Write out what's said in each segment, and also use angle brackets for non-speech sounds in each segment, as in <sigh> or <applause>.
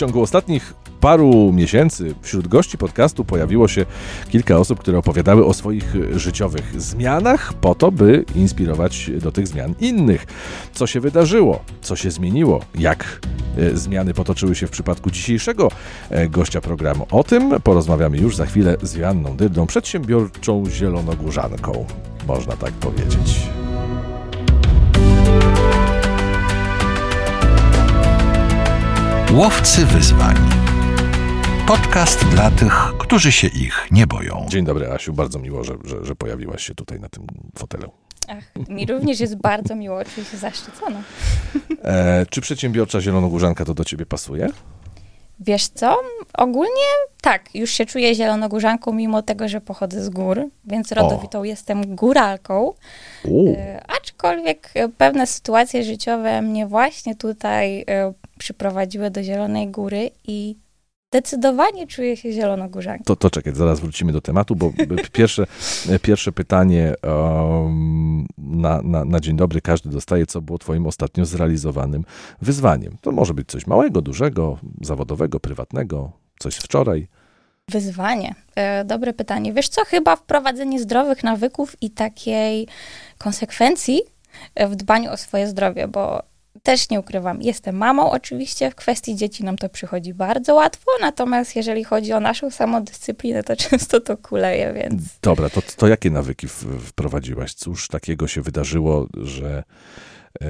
ciągu ostatnich paru miesięcy wśród gości podcastu pojawiło się kilka osób, które opowiadały o swoich życiowych zmianach po to, by inspirować do tych zmian innych. Co się wydarzyło? Co się zmieniło? Jak e, zmiany potoczyły się w przypadku dzisiejszego e, gościa programu? O tym porozmawiamy już za chwilę z Joanną Dyrdą, przedsiębiorczą zielonogórzanką, można tak powiedzieć. Łowcy wyzwań. Podcast dla tych, którzy się ich nie boją. Dzień dobry, Asiu. Bardzo miło, że, że, że pojawiłaś się tutaj na tym fotelu. Ach, mi również jest bardzo miło, czuję się zaszczycona. E, czy przedsiębiorcza zielonogórzanka to do ciebie pasuje? Wiesz co? Ogólnie tak, już się czuję zielonogórzanką, mimo tego, że pochodzę z gór, więc rodowitą o. jestem góralką. E, aczkolwiek pewne sytuacje życiowe mnie właśnie tutaj e, przyprowadziły do Zielonej Góry i Zdecydowanie czuję się zielonogórzanką. To, to czekaj, zaraz wrócimy do tematu, bo <laughs> pierwsze, pierwsze pytanie um, na, na, na dzień dobry każdy dostaje, co było twoim ostatnio zrealizowanym wyzwaniem. To może być coś małego, dużego, zawodowego, prywatnego, coś wczoraj. Wyzwanie. E, dobre pytanie. Wiesz co, chyba wprowadzenie zdrowych nawyków i takiej konsekwencji w dbaniu o swoje zdrowie, bo też nie ukrywam, jestem mamą oczywiście, w kwestii dzieci nam to przychodzi bardzo łatwo, natomiast jeżeli chodzi o naszą samodyscyplinę, to <laughs> często to kuleje, więc... Dobra, to, to jakie nawyki wprowadziłaś? Cóż takiego się wydarzyło, że, e,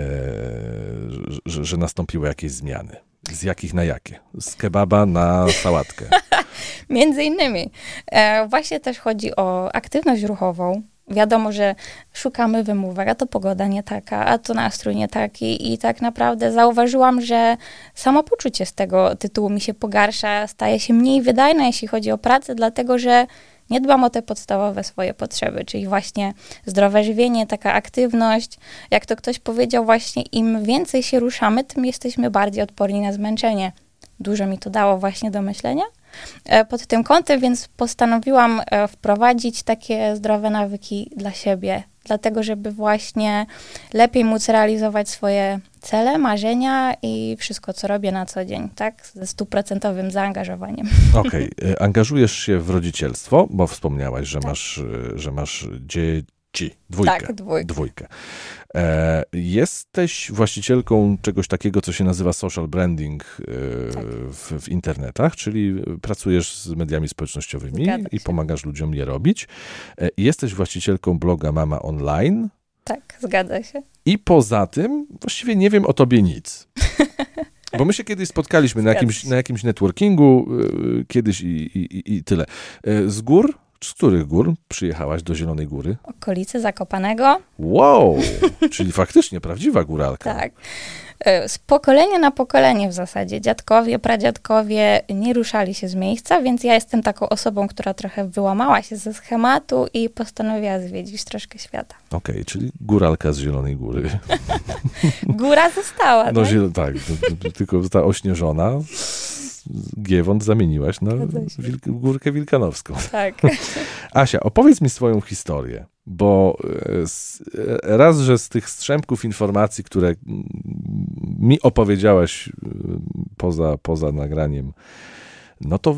że, że nastąpiły jakieś zmiany? Z jakich na jakie? Z kebaba na sałatkę? <laughs> Między innymi. E, właśnie też chodzi o aktywność ruchową, wiadomo, że szukamy wymówek, a to pogoda nie taka, a to nastrój nie taki i tak naprawdę zauważyłam, że samopoczucie z tego tytułu mi się pogarsza, staje się mniej wydajne, jeśli chodzi o pracę, dlatego że nie dbam o te podstawowe swoje potrzeby, czyli właśnie zdrowe żywienie, taka aktywność. Jak to ktoś powiedział, właśnie im więcej się ruszamy, tym jesteśmy bardziej odporni na zmęczenie. Dużo mi to dało właśnie do myślenia. E, pod tym kątem, więc postanowiłam e, wprowadzić takie zdrowe nawyki dla siebie, dlatego żeby właśnie lepiej móc realizować swoje cele, marzenia i wszystko, co robię na co dzień, tak? Ze stuprocentowym zaangażowaniem. <laughs> Okej, okay. E, angażujesz się w rodzicielstwo, bo wspomniałaś, że tak. masz, że masz dzieci Ci, dwójkę. Tak, dwójkę. dwójkę. E, jesteś właścicielką czegoś takiego, co się nazywa social branding e, tak. w, w, internetach, czyli pracujesz z mediami społecznościowymi i pomagasz ludziom je robić. E, jesteś właścicielką bloga Mama Online. Tak, zgadza się. I poza tym właściwie nie wiem o tobie nic. <laughs> Bo my się kiedyś spotkaliśmy na jakimś, na jakimś networkingu, e, kiedyś i, i, i tyle. E, z gór z których gór przyjechałaś do Zielonej Góry? Okolice Zakopanego. Wow, <laughs> czyli faktycznie prawdziwa góralka. Tak. E, z pokolenia na pokolenie w zasadzie. Dziadkowie, pradziadkowie nie ruszali się z miejsca, więc ja jestem taką osobą, która trochę wyłamała się ze schematu i postanowiła zwiedzić troszkę świata. Okej, okay, czyli góralka z Zielonej Góry. <laughs> Góra została, no, tak? tak, tylko została ośnieżona Giewont zamieniłaś na wilk, Górkę Wilkanowską. Tak. <laughs> Asia, opowiedz mi swoją historię, bo e, e, raz, że z tych strzępków informacji, które mi opowiedziałaś e, poza, poza nagraniem, no to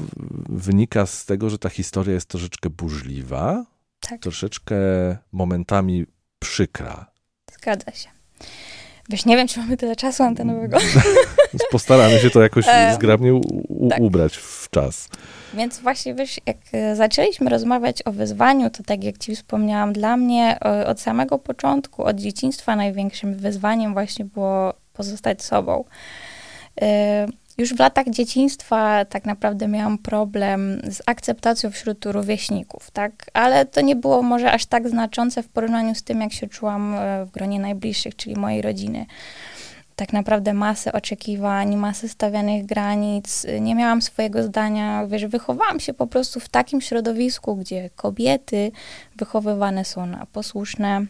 wynika z tego, że ta historia jest troszeczkę burzliwa, tak. troszeczkę momentami przykra. Zgadza się. Wiesz, nie wiem, czy mamy tyle czasu antenowego. Postaramy się to jakoś <laughs> zgrabnie u- tak. ubrać w czas. Więc właśnie, wiesz, jak e, zaczęliśmy rozmawiać o wyzwaniu, to tak jak ci wspomniałam, dla mnie od samego początku, od dzieciństwa największym wyzwaniem właśnie było pozostać sobą. E, już w latach dzieciństwa tak naprawdę miałam problem z akceptacją wśród rówieśników, tak? Ale to nie było może aż tak znaczące w porównaniu z tym, jak się czułam e, w gronie najbliższych, czyli mojej rodziny. Tak naprawdę masę oczekiwań, masę stawianych granic, nie miałam swojego zdania, wiesz, wychowałam się po prostu w takim środowisku, gdzie kobiety wychowywane są na posłuszne,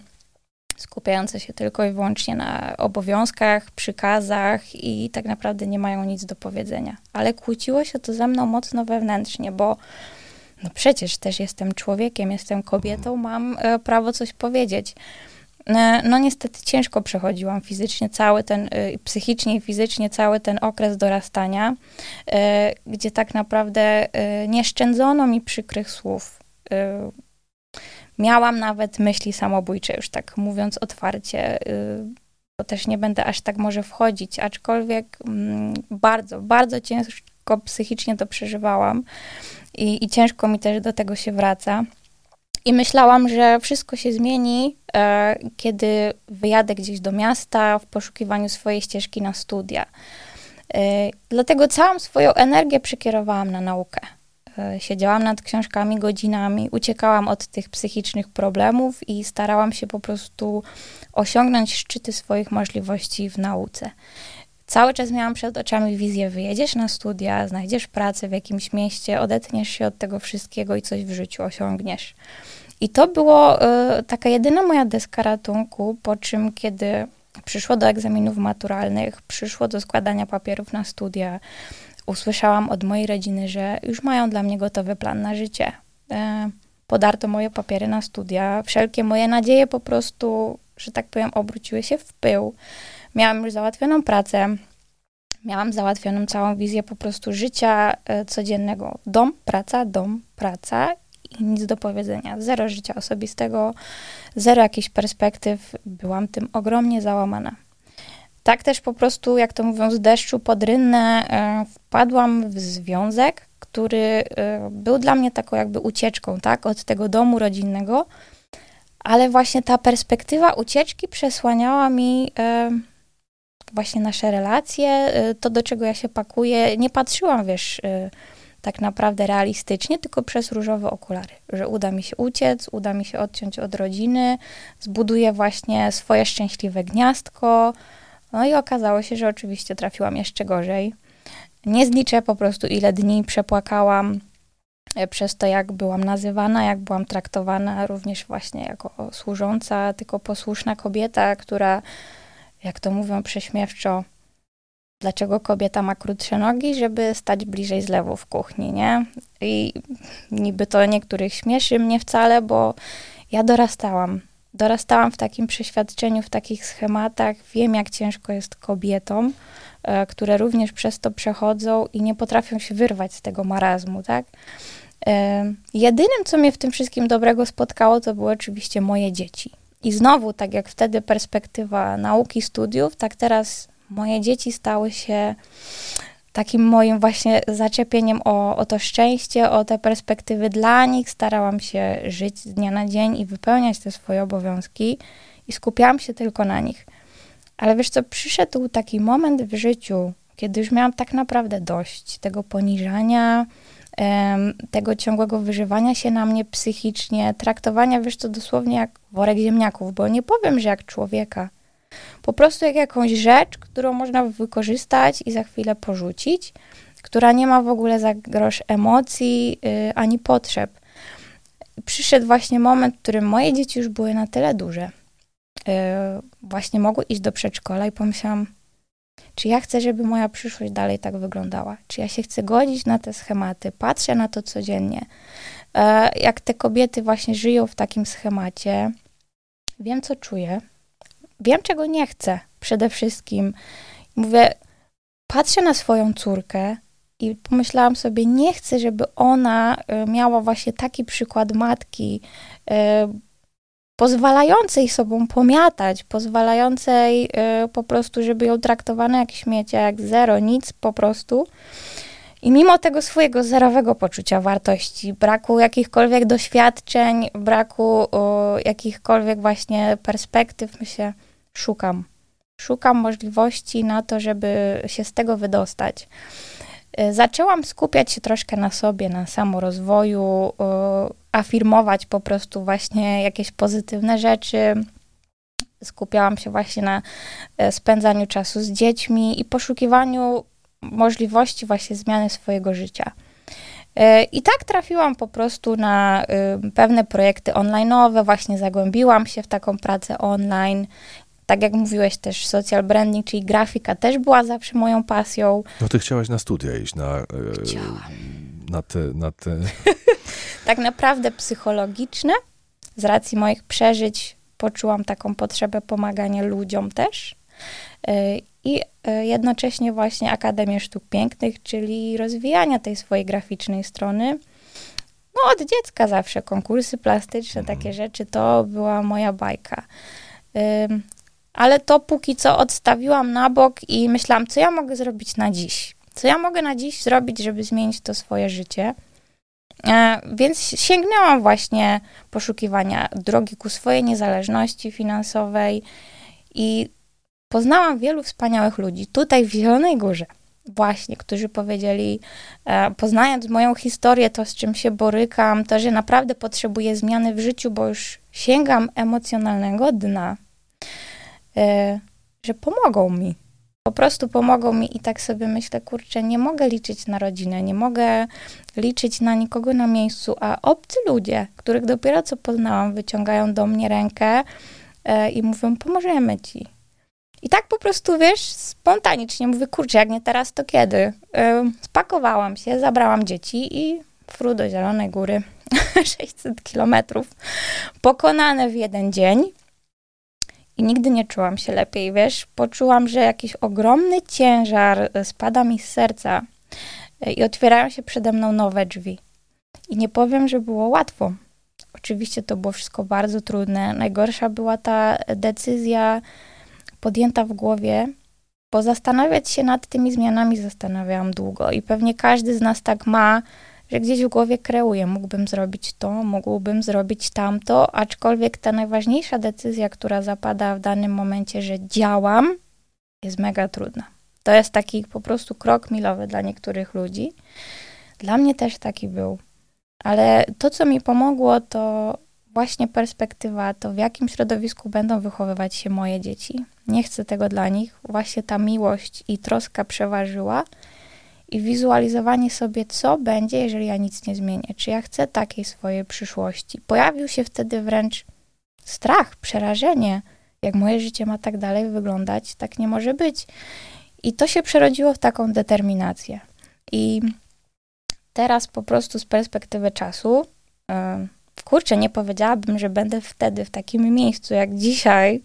skupiające się tylko i wyłącznie na obowiązkach, przykazach i tak naprawdę nie mają nic do powiedzenia. Ale kłóciło się to ze mną mocno wewnętrznie, bo no przecież też jestem człowiekiem, jestem kobietą, mam e, prawo coś powiedzieć. E, no niestety ciężko przechodziłam fizycznie cały ten, e, psychicznie i fizycznie cały ten okres dorastania, gdzie tak naprawdę nie szczędzono mi przykrych słów. Miałam nawet myśli samobójcze, już tak mówiąc otwarcie, bo też nie będę aż tak może wchodzić, aczkolwiek mm, bardzo, bardzo ciężko psychicznie to przeżywałam i, i ciężko mi też do tego się wraca. I myślałam, że wszystko się zmieni, e, kiedy wyjadę gdzieś do miasta w poszukiwaniu swojej ścieżki na studia. E, dlatego całą swoją energię przekierowałam na naukę. E, siedziałam nad książkami godzinami, uciekałam od tych psychicznych problemów i starałam się po prostu osiągnąć szczyty swoich możliwości w nauce. Cały czas miałam przed oczami wizję, wyjedziesz na studia, znajdziesz pracę w jakimś mieście, odetniesz się od tego wszystkiego i coś w życiu osiągniesz. I to było y, taka jedyna moja deska ratunku, po czym kiedy przyszło do egzaminów maturalnych, przyszło do składania papierów na studia, usłyszałam od mojej rodziny, że już mają dla mnie gotowy plan na życie. Y, podarto moje papiery na studia, wszelkie moje nadzieje po prostu, że tak powiem, obróciły się w pył. Miałam już załatwioną pracę, miałam załatwioną całą wizję po prostu życia y, codziennego. Dom, praca, dom, praca i nic do powiedzenia. Zero życia osobistego, zero jakichś perspektyw. Byłam tym ogromnie załamana. Tak też po prostu, jak to mówią, z deszczu pod rynnę e, wpadłam w związek, który e, był dla mnie taką jakby ucieczką, tak, od tego domu rodzinnego, ale właśnie ta perspektywa ucieczki przesłaniała mi e, właśnie nasze relacje, to do czego ja się pakuję. Nie patrzyłam, wiesz, tak naprawdę realistycznie, tylko przez różowe okulary, że uda mi się uciec, uda mi się odciąć od rodziny, zbuduję właśnie swoje szczęśliwe gniazdko. No i okazało się, że oczywiście trafiłam jeszcze gorzej. Nie zliczę po prostu, ile dni przepłakałam e, przez to, jak byłam nazywana, jak byłam traktowana, również właśnie jako służąca, tylko posłuszna kobieta, która, jak to mówią prześmiewczo, dlaczego kobieta ma krótsze nogi, żeby stać bliżej zlewu w kuchni, nie? I niby to niektórych śmieszy mnie wcale, bo ja dorastałam. Dorastałam w takim przeświadczeniu, w takich schematach. Wiem, jak ciężko jest kobietom, e, które również przez to przechodzą i nie potrafią się wyrwać z tego marazmu, tak? E, jedynym, co mnie w tym wszystkim dobrego spotkało, to były oczywiście moje dzieci. I znowu, tak jak wtedy perspektywa nauki, studiów, tak teraz moje dzieci stały się takim moim właśnie zaczepieniem o, o to szczęście, o te perspektywy dla nich. Starałam się żyć z dnia na dzień i wypełniać te swoje obowiązki i skupiałam się tylko na nich. Ale wiesz co, przyszedł taki moment w życiu, kiedy już miałam tak naprawdę dość tego poniżania, tego ciągłego wyżywania się na mnie psychicznie, traktowania, wiesz co, dosłownie jak worek ziemniaków, bo nie powiem, że jak człowieka, po prostu jak jakąś rzecz, którą można wykorzystać i za chwilę porzucić, która nie ma w ogóle za grosz emocji yy, ani potrzeb. Przyszedł właśnie moment, w którym moje dzieci już były na tyle duże, yy, właśnie mogły iść do przedszkola i pomyślałam, czy ja chcę, żeby moja przyszłość dalej tak wyglądała? Czy ja się chcę godzić na te schematy? Patrzę na to codziennie. Yy, jak te kobiety właśnie żyją w takim schemacie, wiem, co czuję, wiem, czego nie chcę przede wszystkim. Mówię, patrzę na swoją córkę i pomyślałam sobie, nie chcę, żeby ona y, miała właśnie taki przykład matki, y, pozwalającej sobą pomiatać, pozwalającej y, po prostu, żeby ją traktowano jak śmiecia, jak zero, nic po prostu. I mimo tego swojego zerowego poczucia wartości, braku jakichkolwiek doświadczeń, braku jakichkolwiek właśnie perspektyw, myślę, szukam. Szukam możliwości na to, żeby się z tego wydostać. Y, zaczęłam skupiać się troszkę na sobie, na samorozwoju, afirmować po prostu właśnie jakieś pozytywne rzeczy. Skupiałam się właśnie na e, spędzaniu czasu z dziećmi i poszukiwaniu możliwości właśnie zmiany swojego życia. E, I tak trafiłam po prostu na pewne projekty online'owe, właśnie zagłębiłam się w taką pracę online, tak jak mówiłeś też, social branding, czyli grafika też była zawsze moją pasją. No ty chciałaś na studia iść, na, e, na te... Na te... <laughs> tak naprawdę psychologiczne, z racji moich przeżyć poczułam taką potrzebę pomagania ludziom też. E, I e, jednocześnie właśnie Akademię Sztuk Pięknych, czyli rozwijania tej swojej graficznej strony. No od dziecka zawsze konkursy plastyczne, mhm. takie rzeczy, to była moja bajka. Ale to póki co odstawiłam na bok i myślałam, co ja mogę zrobić na dziś. Co ja mogę na dziś zrobić, żeby zmienić to swoje życie. E, więc sięgnęłam właśnie poszukiwania drogi ku swojej niezależności finansowej i poznałam wielu wspaniałych ludzi tutaj w Zielonej Górze, właśnie, którzy powiedzieli, e, poznając moją historię, to z czym się borykam, to, że naprawdę potrzebuję zmiany w życiu, bo już sięgam emocjonalnego dna, że pomogą mi po prostu pomogą mi i tak sobie myślę, kurczę, nie mogę liczyć na rodzinę, nie mogę liczyć na nikogo na miejscu, a obcy ludzie, których dopiero co poznałam, wyciągają do mnie rękę e, i mówią, pomożemy ci. I tak po prostu, wiesz, spontanicznie mówię, kurczę, jak nie teraz, to kiedy? E, spakowałam się, zabrałam dzieci i fru do Zielonej Góry, <laughs> 600 kilometrów, pokonane w jeden dzień. I nigdy nie czułam się lepiej, wiesz? Poczułam, że jakiś ogromny ciężar e, spada mi z serca e, i otwierają się przede mną nowe drzwi. I nie powiem, że było łatwo. Oczywiście to było wszystko bardzo trudne. Najgorsza była ta decyzja podjęta w głowie, bo zastanawiać się nad tymi zmianami zastanawiałam długo i pewnie każdy z nas tak ma, że gdzieś w głowie kreuję, mógłbym zrobić to, mógłbym zrobić tamto, aczkolwiek ta najważniejsza decyzja, która zapada w danym momencie, że działam, jest mega trudna. To jest taki po prostu krok milowy dla niektórych ludzi. Dla mnie też taki był. Ale to, co mi pomogło, to właśnie perspektywa, to w jakim środowisku będą wychowywać się moje dzieci. Nie chcę tego dla nich. Właśnie ta miłość i troska przeważyła i wizualizowanie sobie, co będzie, jeżeli ja nic nie zmienię. Czy ja chcę takiej swojej przyszłości. Pojawił się wtedy wręcz strach, przerażenie. Jak moje życie ma tak dalej wyglądać, tak nie może być. I to się przerodziło w taką determinację. I teraz po prostu z perspektywy czasu, yy, kurczę, nie powiedziałabym, że będę wtedy w takim miejscu jak dzisiaj,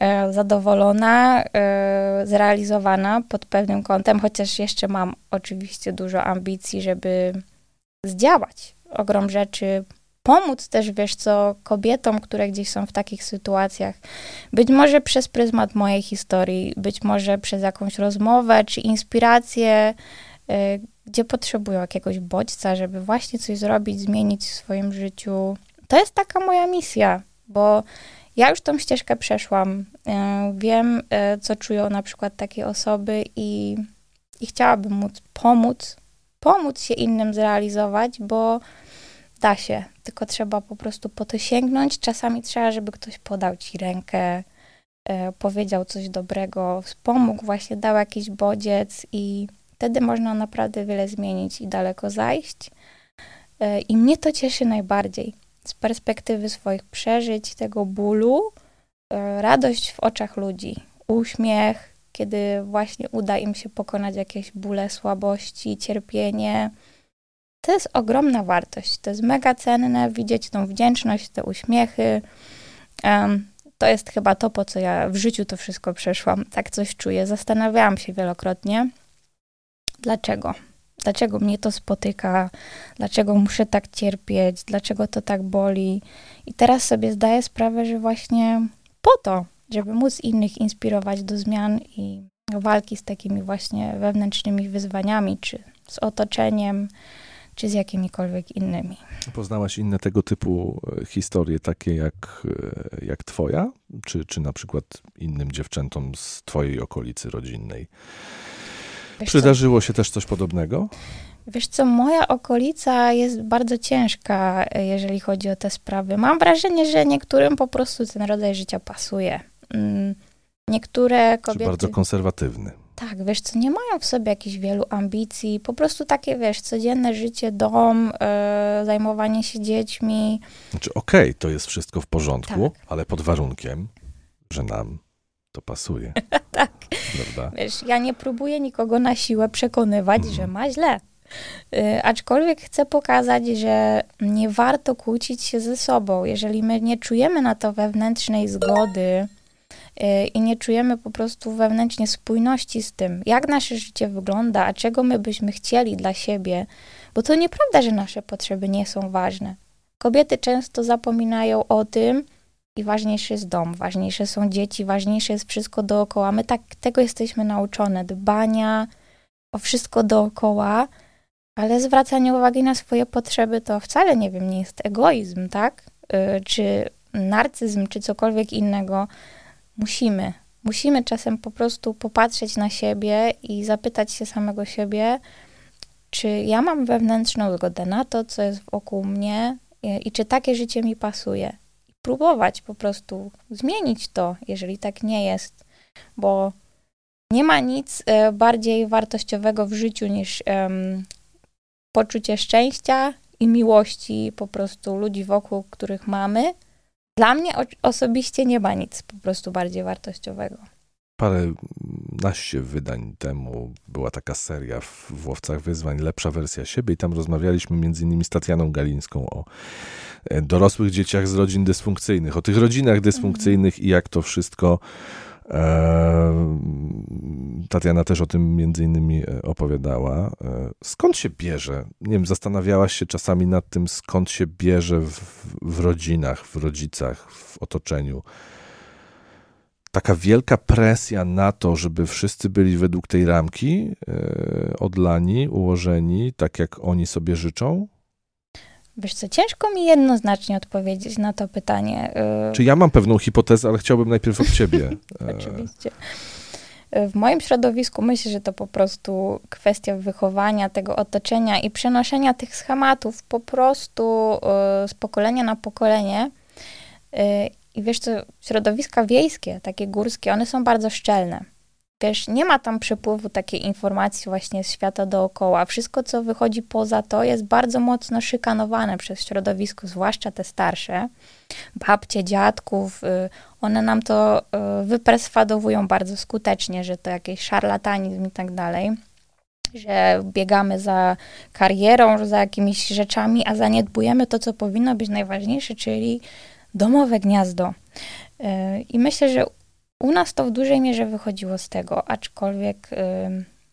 e, zadowolona, e, zrealizowana pod pewnym kątem, chociaż jeszcze mam oczywiście dużo ambicji, żeby zdziałać ogrom rzeczy, pomóc też, wiesz co, kobietom, które gdzieś są w takich sytuacjach. Być może przez pryzmat mojej historii, być może przez jakąś rozmowę czy inspirację, e, gdzie potrzebują jakiegoś bodźca, żeby właśnie coś zrobić, zmienić w swoim życiu. To jest taka moja misja, bo ja już tą ścieżkę przeszłam. E, wiem, e, co czują na przykład takie osoby i, i chciałabym móc pomóc, pomóc się innym zrealizować, bo da się, tylko trzeba po prostu po to sięgnąć. Czasami trzeba, żeby ktoś podał ci rękę, e, powiedział coś dobrego, wspomógł, właśnie dał jakiś bodziec i Wtedy można naprawdę wiele zmienić i daleko zajść. E, I mnie to cieszy najbardziej. Z perspektywy swoich przeżyć, tego bólu, e, radość w oczach ludzi, uśmiech, kiedy właśnie uda im się pokonać jakieś bóle, słabości, cierpienie. To jest ogromna wartość. To jest mega cenne, widzieć tą wdzięczność, te uśmiechy. Um, to jest chyba to, po co ja w życiu to wszystko przeszłam. Tak coś czuję. Zastanawiałam się wielokrotnie dlaczego? Dlaczego mnie to spotyka? Dlaczego muszę tak cierpieć? Dlaczego to tak boli? I teraz sobie zdaję sprawę, że właśnie po to, żeby móc innych inspirować do zmian i walki z takimi właśnie wewnętrznymi wyzwaniami, czy z otoczeniem, czy z jakimikolwiek innymi. Poznałaś inne tego typu e, historie, takie jak, e, jak twoja, czy, czy na przykład innym dziewczętom z twojej okolicy rodzinnej? Wiesz Przydarzyło co? się też coś podobnego? Wiesz co, moja okolica jest bardzo ciężka, jeżeli chodzi o te sprawy. Mam wrażenie, że niektórym po prostu ten rodzaj życia pasuje. Mm, niektóre kobiety... Czy bardzo konserwatywny. Tak, wiesz co, nie mają w sobie jakichś wielu ambicji, po prostu takie, wiesz, codzienne życie, dom, yy, zajmowanie się dziećmi. Znaczy, okej, okay, to jest wszystko w porządku, tak. ale pod warunkiem, że nam to pasuje. <laughs> tak. Prawda? Wiesz, ja nie próbuję nikogo na siłę przekonywać, mm. że ma źle. Y, aczkolwiek chcę pokazać, że nie warto kłócić się ze sobą. Jeżeli my nie czujemy na to wewnętrznej zgody y, i nie czujemy po prostu wewnętrznie spójności z tym, jak nasze życie wygląda, a czego my byśmy chcieli dla siebie, bo to nieprawda, że nasze potrzeby nie są ważne. Kobiety często zapominają o tym, i ważniejszy jest dom, ważniejsze są dzieci, ważniejsze jest wszystko dookoła. My tak tego jesteśmy nauczone, dbania o wszystko dookoła, ale zwracanie uwagi na swoje potrzeby to wcale, nie wiem, nie jest egoizm, tak? Yy, czy narcyzm, czy cokolwiek innego. Musimy. Musimy czasem po prostu popatrzeć na siebie i zapytać się samego siebie, czy ja mam wewnętrzną zgodę na to, co jest wokół mnie i, i czy takie życie mi pasuje próbować po prostu zmienić to, jeżeli tak nie jest, bo nie ma nic e, bardziej wartościowego w życiu niż um, poczucie szczęścia i miłości po prostu ludzi wokół, których mamy. Dla mnie osobiście nie ma nic po prostu bardziej wartościowego. Parę naście wydań temu była taka seria w, w Łowcach Wyzwań, lepsza wersja siebie i tam rozmawialiśmy między innymi z Tatianą Galińską o e, dorosłych dzieciach z rodzin dysfunkcyjnych, o tych rodzinach dysfunkcyjnych i jak to wszystko e, Tatiana też o tym między innymi e, opowiadała. Skąd się bierze? Nie wiem, zastanawiałaś się czasami nad tym, skąd się bierze w, w rodzinach, w rodzicach, w otoczeniu taka wielka presja na to, żeby wszyscy byli według tej ramki yy, odlani, ułożeni, tak jak oni sobie życzą? Wiesz co, ciężko mi jednoznacznie odpowiedzieć na to pytanie. Yy... Czy ja mam pewną hipotezę, ale chciałbym najpierw od ciebie. <laughs> Oczywiście. W moim środowisku myślę, że to po prostu kwestia wychowania tego otoczenia i przenoszenia tych schematów po prostu z pokolenia na pokolenie. I wiesz co, środowiska wiejskie, takie górskie, one są bardzo szczelne. Wiesz, nie ma tam przepływu takiej informacji właśnie z świata dookoła. Wszystko, co wychodzi poza to, jest bardzo mocno szykanowane przez środowisko, zwłaszcza te starsze. Babcie, dziadków, y, one nam to y, wyperswadowują bardzo skutecznie, że to jakiś szarlatanizm i tak dalej że biegamy za karierą, za jakimiś rzeczami, a zaniedbujemy to, co powinno być najważniejsze, czyli domowe gniazdo. E, I myślę, że u nas to w dużej mierze wychodziło z tego, aczkolwiek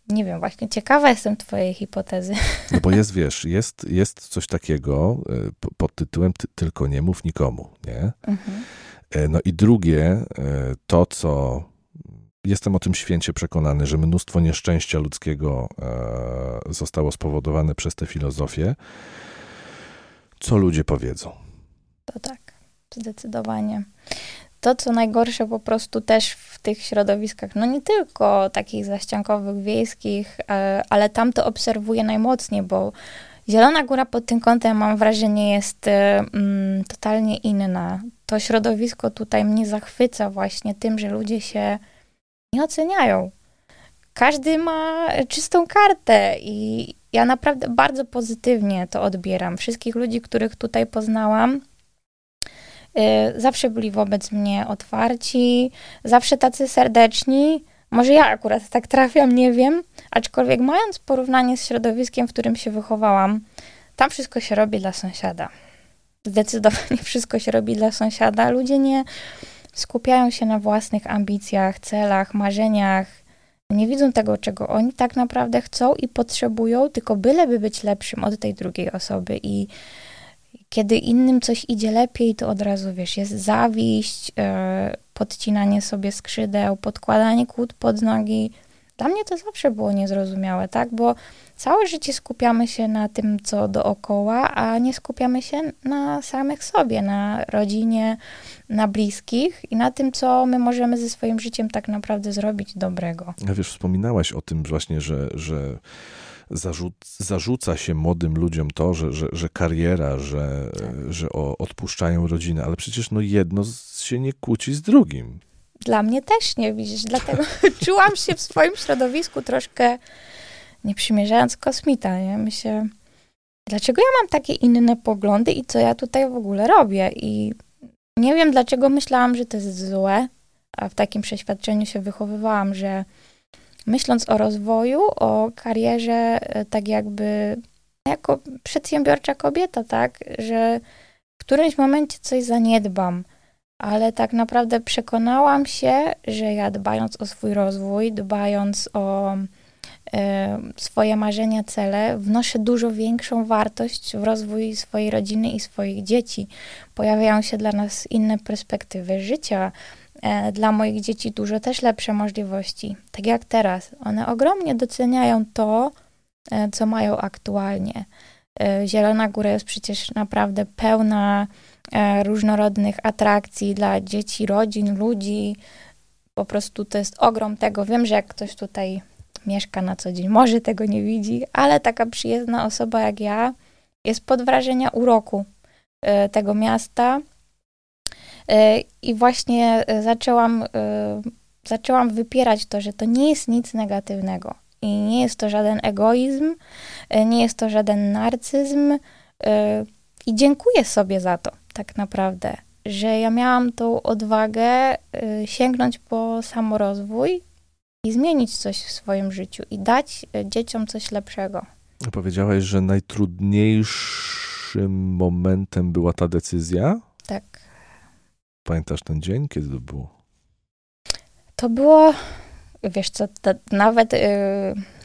nie wiem, właśnie ciekawa jestem twojej hipotezy. <laughs> No bo jest, wiesz, jest, jest coś takiego e, pod tytułem tylko nie mów nikomu, nie? Mhm. E, no i drugie, to co jestem o tym święcie przekonany, że mnóstwo nieszczęścia ludzkiego zostało spowodowane przez tę filozofię, co ludzie powiedzą. To tak. Zdecydowanie. To, co najgorsze po prostu też w tych środowiskach, no nie tylko takich zaściankowych, wiejskich, e, ale tam to obserwuję najmocniej, bo Zielona Góra pod tym kątem, mam wrażenie, jest e, mm, totalnie inna. To środowisko tutaj mnie zachwyca właśnie tym, że ludzie się nie oceniają. Każdy ma czystą kartę i ja naprawdę bardzo pozytywnie to odbieram. Wszystkich ludzi, których tutaj poznałam, zawsze byli wobec mnie otwarci, zawsze tacy serdeczni. Może ja akurat tak trafiam, nie wiem, aczkolwiek mając porównanie z środowiskiem, w którym się wychowałam, tam wszystko się robi dla sąsiada. Zdecydowanie <laughs> wszystko się robi dla sąsiada. Ludzie nie skupiają się na własnych ambicjach, celach, marzeniach. Nie widzą tego, czego oni tak naprawdę chcą i potrzebują, tylko byleby być lepszym od tej drugiej osoby. I kiedy innym coś idzie lepiej, to od razu wiesz, jest zawiść, yy, podcinanie sobie skrzydeł, podkładanie kłód pod nogi. Dla mnie to zawsze było niezrozumiałe, tak? Bo całe życie skupiamy się na tym, co dookoła, a nie skupiamy się na samych sobie, na rodzinie, na bliskich i na tym, co my możemy ze swoim życiem tak naprawdę zrobić dobrego. Ja wiesz, wspominałaś o tym właśnie, że, że zarzuca się młodym ludziom to, że, że, że kariera, że, tak. że o, odpuszczają rodziny, ale przecież no jedno się nie kłóci z drugim. Dla mnie też nie, widzisz, dlatego <laughs> czułam się w swoim środowisku troszkę nie przymierzając kosmita, nie? Myślę, dlaczego ja mam takie inne poglądy i co ja tutaj w ogóle robię? I nie wiem, dlaczego myślałam, że to jest złe, a w takim przeświadczeniu się wychowywałam, że myśląc o rozwoju, o karierze, e, tak jakby jako przedsiębiorcza kobieta, tak, że w którymś momencie coś zaniedbam, ale tak naprawdę przekonałam się, że ja dbając o swój rozwój, dbając o e, swoje marzenia, cele, wnoszę dużo większą wartość w rozwój swojej rodziny i swoich dzieci. Pojawiają się dla nas inne perspektywy życia, dla moich dzieci dużo też lepsze możliwości. Tak jak teraz. One ogromnie doceniają to, e, co mają aktualnie. E, Zielona Góra jest przecież naprawdę pełna e, różnorodnych atrakcji dla dzieci, rodzin, ludzi. Po prostu to jest ogrom tego. Wiem, że jak ktoś tutaj mieszka na co dzień, może tego nie widzi, ale taka przyjezdna osoba jak ja jest pod wrażenia uroku e, tego miasta. I właśnie zaczęłam, zaczęłam wypierać to, że to nie jest nic negatywnego. I nie jest to żaden egoizm, e, nie jest to żaden narcyzm. E, I dziękuję sobie za to, tak naprawdę, że ja miałam tą odwagę e, sięgnąć po samorozwój i zmienić coś w swoim życiu i dać dzieciom coś lepszego. Powiedziałaś, że najtrudniejszym momentem była ta decyzja? Tak. Pamiętasz ten dzień, kiedy to było? To było wiesz co, nawet y,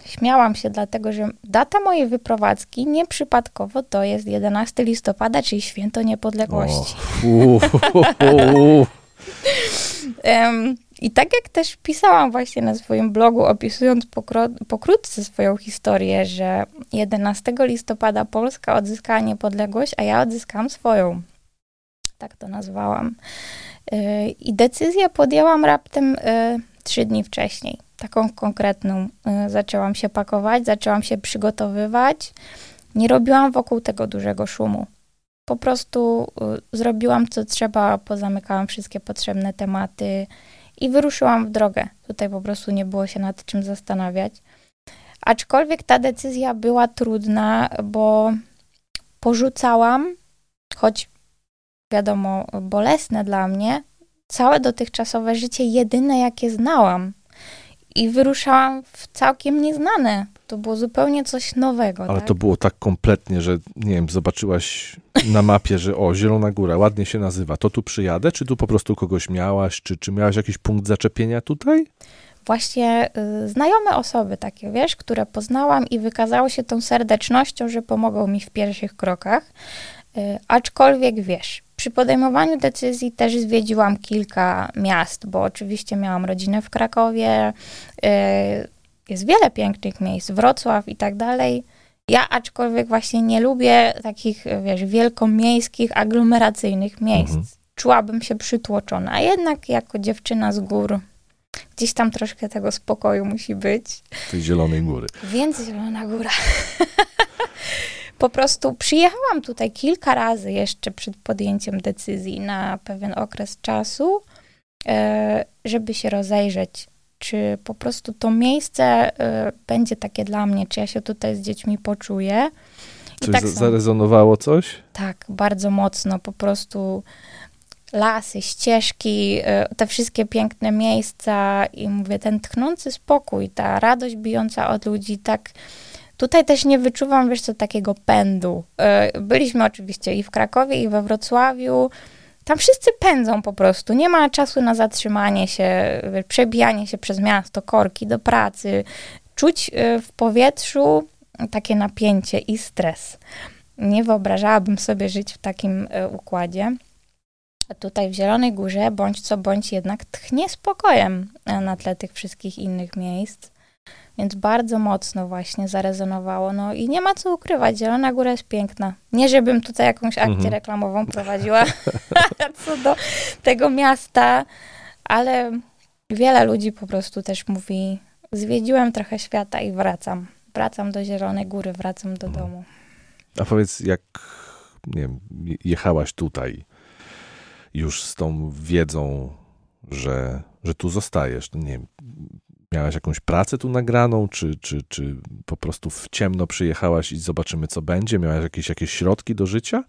śmiałam się, dlatego że data mojej wyprowadzki nieprzypadkowo to jest 11 listopada, czyli święto niepodległości. um, <laughs> I tak jak też pisałam właśnie na swoim blogu, opisując pokrótce swoją historię, że 11 listopada Polska odzyskała niepodległość, a ja odzyskałam swoją. Tak to nazwałam. Y, I decyzję podjęłam raptem y, trzy dni wcześniej. Taką konkretną y, zaczęłam się pakować, zaczęłam się przygotowywać. Nie robiłam wokół tego dużego szumu. Po prostu zrobiłam co trzeba, pozamykałam wszystkie potrzebne tematy i wyruszyłam w drogę. Tutaj po prostu nie było się nad czym zastanawiać. Aczkolwiek ta decyzja była trudna, bo porzucałam, choć wiadomo, bolesne dla mnie, całe dotychczasowe życie jedyne, jakie znałam. I wyruszałam w całkiem nieznane. To było zupełnie coś nowego. Ale tak? to było tak kompletnie, że nie wiem, zobaczyłaś na mapie, że o, Zielona Góra, ładnie się nazywa, to tu przyjadę, czy tu po prostu kogoś miałaś, czy, czy miałaś jakiś punkt zaczepienia tutaj? Właśnie y, znajome osoby takie, wiesz, które poznałam i wykazały się tą serdecznością, że pomogą mi w pierwszych krokach. Y, aczkolwiek wiesz, przy podejmowaniu decyzji też zwiedziłam kilka miast, bo oczywiście miałam rodzinę w Krakowie, y, jest wiele pięknych miejsc, Wrocław i tak dalej. Ja aczkolwiek właśnie nie lubię takich, wiesz, wielkomiejskich, aglomeracyjnych miejsc. Mhm. Czułabym się przytłoczona, a jednak jako dziewczyna z gór gdzieś tam troszkę tego spokoju musi być. Tej zielonej góry. Więc zielona góra. <laughs> po prostu przyjechałam tutaj kilka razy jeszcze przed podjęciem decyzji na pewien okres czasu, e, żeby się rozejrzeć, czy po prostu to miejsce e, będzie takie dla mnie, czy ja się tutaj z dziećmi poczuję. Czy tak zarezonowało coś? Tak, bardzo mocno. Po prostu lasy, ścieżki, e, te wszystkie piękne miejsca i mówię, ten tchnący spokój, ta radość bijąca od ludzi, tak Tutaj też nie wyczuwam, wiesz co, takiego pędu. E, byliśmy oczywiście i w Krakowie, i we Wrocławiu. Tam wszyscy pędzą po prostu. Nie ma czasu na zatrzymanie się, przebijanie się przez miasto, korki do pracy. Czuć e, w powietrzu takie napięcie i stres. Nie wyobrażałabym sobie żyć w takim e, układzie. A tutaj w Zielonej Górze, bądź co bądź jednak tchnie spokojem na tle tych wszystkich innych miejsc. Więc bardzo mocno właśnie zarezonowało. No i nie ma co ukrywać, Zielona Góra jest piękna. Nie, żebym tutaj jakąś akcję mhm. reklamową prowadziła <laughs> co do tego miasta, ale wiele ludzi po prostu też mówi, zwiedziłem trochę świata i wracam. Wracam do Zielonej Góry, wracam do mhm. domu. A powiedz, jak nie wiem, jechałaś tutaj już z tą wiedzą, że, że tu zostajesz, nie wiem, Miałaś jakąś pracę tu nagraną, czy, czy, czy po prostu w ciemno przyjechałaś i zobaczymy, co będzie? Miałaś jakieś, jakieś środki do życia?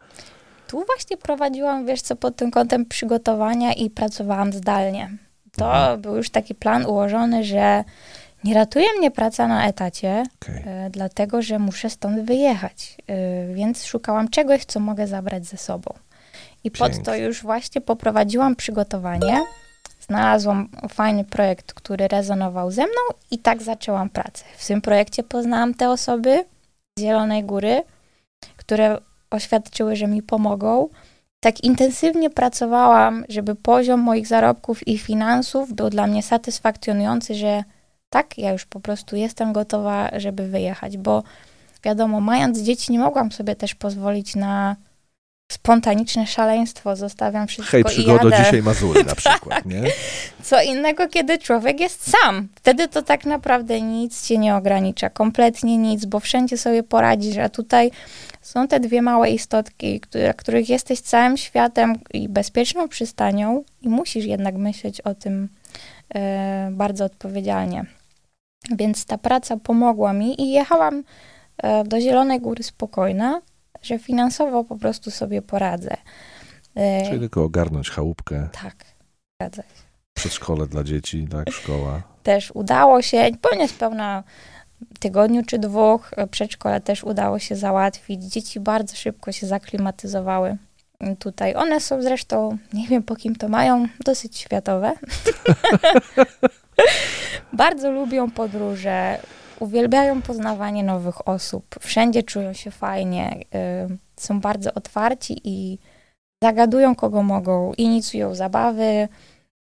Tu właśnie prowadziłam, wiesz co, pod tym kątem przygotowania i pracowałam zdalnie. To mhm. był już taki plan ułożony, że Nie ratuje mnie praca na etacie, Okej. e, dlatego że muszę stąd wyjechać, e, więc szukałam czegoś, co mogę zabrać ze sobą. I pod to Pięknie. już właśnie poprowadziłam przygotowanie. Znalazłam fajny projekt, który rezonował ze mną i tak zaczęłam pracę. W tym projekcie poznałam te osoby z Zielonej Góry, które oświadczyły, że mi pomogą. Tak intensywnie pracowałam, żeby poziom moich zarobków i finansów był dla mnie satysfakcjonujący, że tak, ja już po prostu jestem gotowa, żeby wyjechać, bo wiadomo, mając dzieci, nie mogłam sobie też pozwolić na spontaniczne szaleństwo. Zostawiam wszystko Hej, przygodo, dzisiaj Mazury na <laughs> przykład, nie? Co innego, kiedy człowiek jest sam. Wtedy to tak naprawdę nic cię nie ogranicza, kompletnie nic, bo wszędzie sobie poradzisz, a tutaj są te dwie małe istotki, które, których jesteś całym światem i bezpieczną przystanią i musisz jednak myśleć o tym e, bardzo odpowiedzialnie. Więc ta praca pomogła mi i jechałam e, do Zielonej Góry spokojna, że finansowo po prostu sobie poradzę. E, Czyli tylko ogarnąć chałupkę, tak, zgadza się przedszkole dla dzieci, tak, szkoła. też udało się, po niespełna tygodniu czy dwóch e, przedszkole też udało się załatwić. Dzieci bardzo szybko się zaklimatyzowały tutaj. One są zresztą, nie wiem po kim to mają, dosyć światowe. <laughs> bardzo lubią podróże, uwielbiają poznawanie nowych osób. Wszędzie czują się fajnie, y, są bardzo otwarci i zagadują kogo mogą, inicjują zabawy.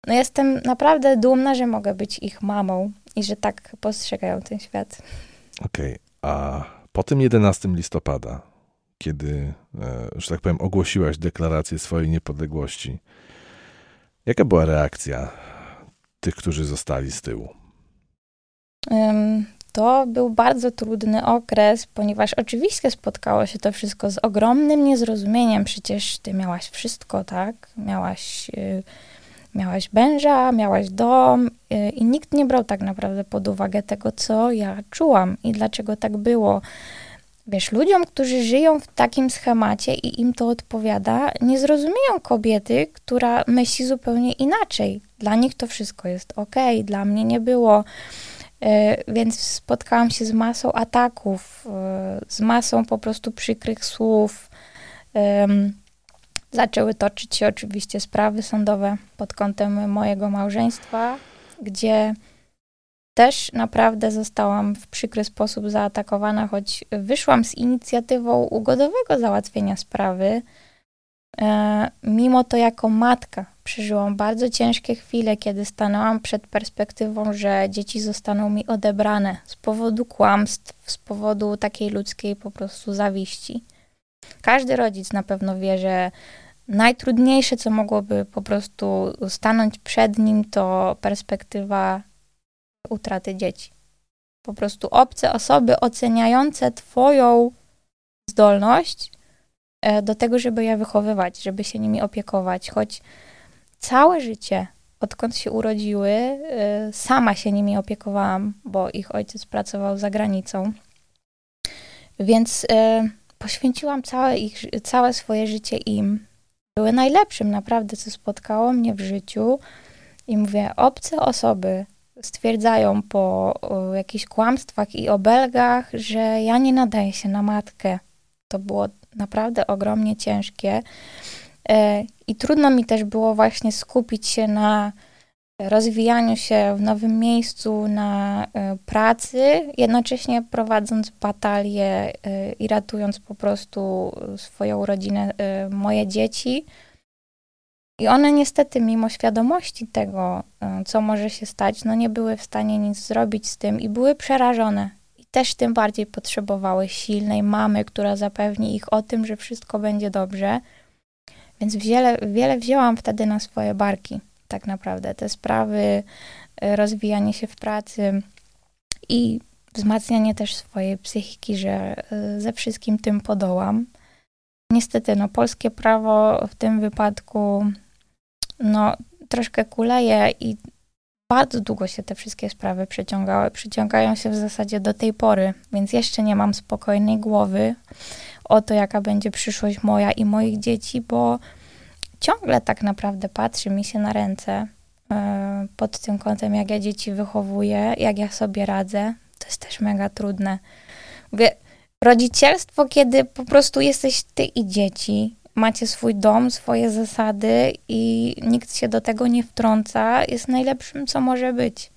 No jestem naprawdę dumna, że mogę być ich mamą i że tak postrzegają ten świat. Okej, a po tym 11 listopada, kiedy, e, że tak powiem, ogłosiłaś deklarację swojej niepodległości, jaka była reakcja tych, którzy zostali z tyłu? To był bardzo trudny okres, ponieważ oczywiście spotkało się to wszystko z ogromnym niezrozumieniem. Przecież ty miałaś wszystko, tak? Miałaś, y, miałaś męża, miałaś dom y, i nikt nie brał tak naprawdę pod uwagę tego, co ja czułam i dlaczego tak było. Wiesz, ludziom, którzy żyją w takim schemacie i im to odpowiada, nie zrozumieją kobiety, która myśli zupełnie inaczej. Dla nich to wszystko jest ok, dla mnie nie było. E, Więc spotkałam się z masą ataków, e, z masą po prostu przykrych słów. Zaczęły toczyć się oczywiście sprawy sądowe pod kątem mojego małżeństwa, gdzie też naprawdę zostałam w przykry sposób zaatakowana, choć wyszłam z inicjatywą ugodowego załatwienia sprawy. E, Mimo to, jako matka, przeżyłam bardzo ciężkie chwile, kiedy stanęłam przed perspektywą, że dzieci zostaną mi odebrane z powodu kłamstw, z powodu takiej ludzkiej po prostu zawiści. Każdy rodzic na pewno wie, że najtrudniejsze, co mogłoby po prostu stanąć przed nim, to perspektywa utraty dzieci. Po prostu obce osoby oceniające Twoją zdolność e, do tego, żeby je wychowywać, żeby się nimi opiekować, choć całe życie, odkąd się urodziły, e, sama się nimi opiekowałam, bo ich ojciec pracował za granicą. Więc e, poświęciłam całe, ich, całe swoje życie im. Były najlepszym naprawdę, co spotkało mnie w życiu. I mówię, obce osoby stwierdzają po o, jakichś kłamstwach i obelgach, że ja nie nadaję się na matkę. To było naprawdę ogromnie ciężkie. E, I trudno mi też było właśnie skupić się na rozwijaniu się w nowym miejscu, na e, pracy, jednocześnie prowadząc batalię e, i ratując po prostu swoją rodzinę, moje dzieci. I one niestety, mimo świadomości tego, co może się stać, no nie były w stanie nic zrobić z tym i były przerażone. I też tym bardziej potrzebowały silnej mamy, która zapewni ich o tym, że wszystko będzie dobrze. Więc wiele, wiele wzięłam wtedy na swoje barki, tak naprawdę. Te sprawy, e, rozwijanie się w pracy i wzmacnianie też swojej psychiki, że e, ze wszystkim tym podołam. Niestety, no, polskie prawo w tym wypadku no, troszkę kuleje i bardzo długo się te wszystkie sprawy przeciągały. Przyciągają się w zasadzie do tej pory, więc jeszcze nie mam spokojnej głowy o to, jaka będzie przyszłość moja i moich dzieci, bo ciągle tak naprawdę patrzy mi się na ręce, e, pod tym kątem, jak ja dzieci wychowuję, jak ja sobie radzę. To jest też mega trudne. Mówię, rodzicielstwo, kiedy po prostu jesteś ty i dzieci, macie swój dom, swoje zasady i nikt się do tego nie wtrąca, jest najlepszym, co może być.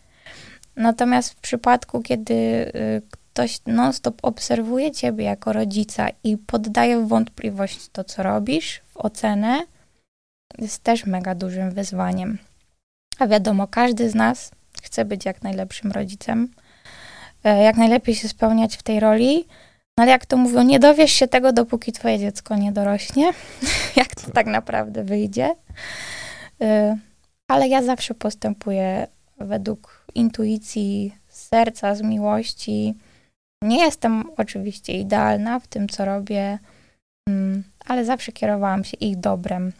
Natomiast w przypadku, kiedy y, ktoś non-stop obserwuje ciebie jako rodzica i poddaje w wątpliwość to, co robisz, w ocenę, jest też mega dużym wyzwaniem. A wiadomo, każdy z nas chce być jak najlepszym rodzicem, e, jak najlepiej się spełniać w tej roli, no ale jak to mówią, nie dowiesz się tego, dopóki twoje dziecko nie dorośnie, <laughs> jak to tak naprawdę wyjdzie. E, ale ja zawsze postępuję według intuicji, serca, z miłości. Nie jestem oczywiście idealna w tym, co robię, mm, ale zawsze kierowałam się ich dobrem.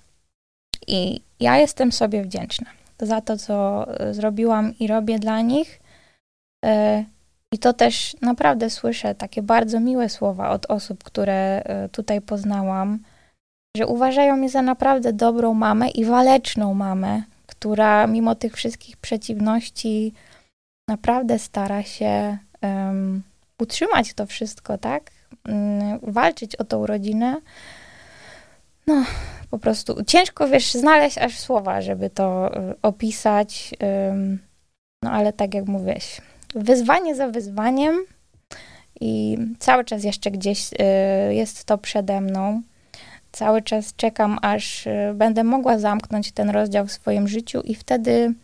I ja jestem sobie wdzięczna za to, co e, zrobiłam i robię dla nich. E, I to też naprawdę słyszę takie bardzo miłe słowa od osób, które e, tutaj poznałam, że uważają mnie za naprawdę dobrą mamę i waleczną mamę, która mimo tych wszystkich przeciwności naprawdę stara się um, utrzymać to wszystko, tak? Um, walczyć o tą rodzinę. No, po prostu ciężko, wiesz, znaleźć aż słowa, żeby to um, opisać. no, ale tak jak mówiłeś, wyzwanie za wyzwaniem i cały czas jeszcze gdzieś y, jest to przede mną. Cały czas czekam, aż y, będę mogła zamknąć ten rozdział w swoim życiu i wtedy,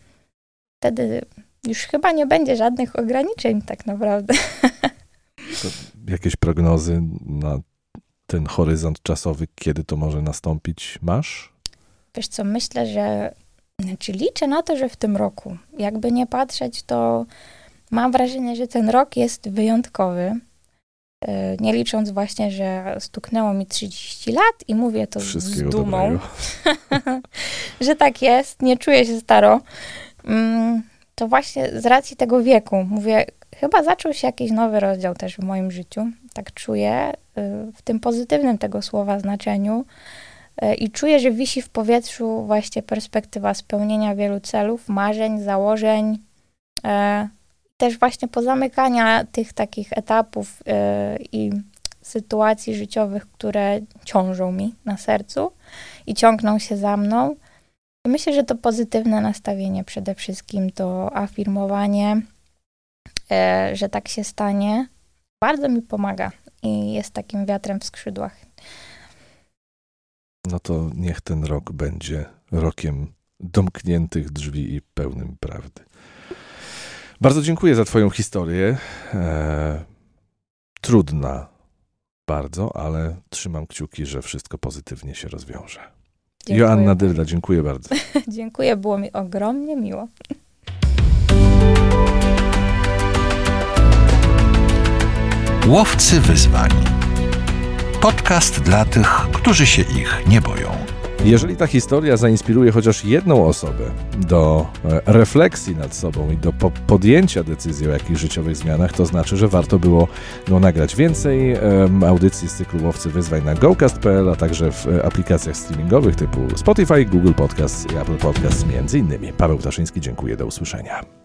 wtedy już chyba nie będzie żadnych ograniczeń tak naprawdę. <laughs> Jakieś prognozy na ten horyzont czasowy, kiedy to może nastąpić, masz? Wiesz co, myślę, że znaczy liczę na to, że w tym roku. Jakby nie patrzeć, to mam wrażenie, że ten rok jest wyjątkowy. E, nie licząc właśnie, że stuknęło mi 30 lat i mówię to z dumą, <laughs> że tak jest, nie czuję się staro. Mm, to właśnie z racji tego wieku, mówię, chyba zaczął się jakiś nowy rozdział też w moim życiu. Tak czuję, y, w tym pozytywnym tego słowa znaczeniu. Y, I czuję, że wisi w powietrzu właśnie perspektywa spełnienia wielu celów, marzeń, założeń, y, też właśnie pozamykania tych takich etapów i sytuacji życiowych, które ciążą mi na sercu i ciągną się za mną. Myślę, że to pozytywne nastawienie przede wszystkim, to afirmowanie, że tak się stanie, bardzo mi pomaga i jest takim wiatrem w skrzydłach. No to niech ten rok będzie rokiem domkniętych drzwi i pełnym prawdy. Bardzo dziękuję za Twoją historię. E, trudna bardzo, ale trzymam kciuki, że wszystko pozytywnie się rozwiąże. Dziękuję. Joanna Dyrda, dziękuję bardzo. <laughs> dziękuję, było mi ogromnie miło. Łowcy wyzwań. Podcast dla tych, którzy się ich nie boją. Jeżeli ta historia zainspiruje chociaż jedną osobę do e, refleksji nad sobą i do podjęcia decyzji o jakichś życiowych zmianach, to znaczy, że warto było go nagrać więcej. Audycji z cyklu Łowcy Wyzwań na gocast.pl, a także w e, aplikacjach streamingowych typu Spotify, Google Podcast i Apple Podcast między innymi. Paweł Ptaszyński, dziękuję, do usłyszenia.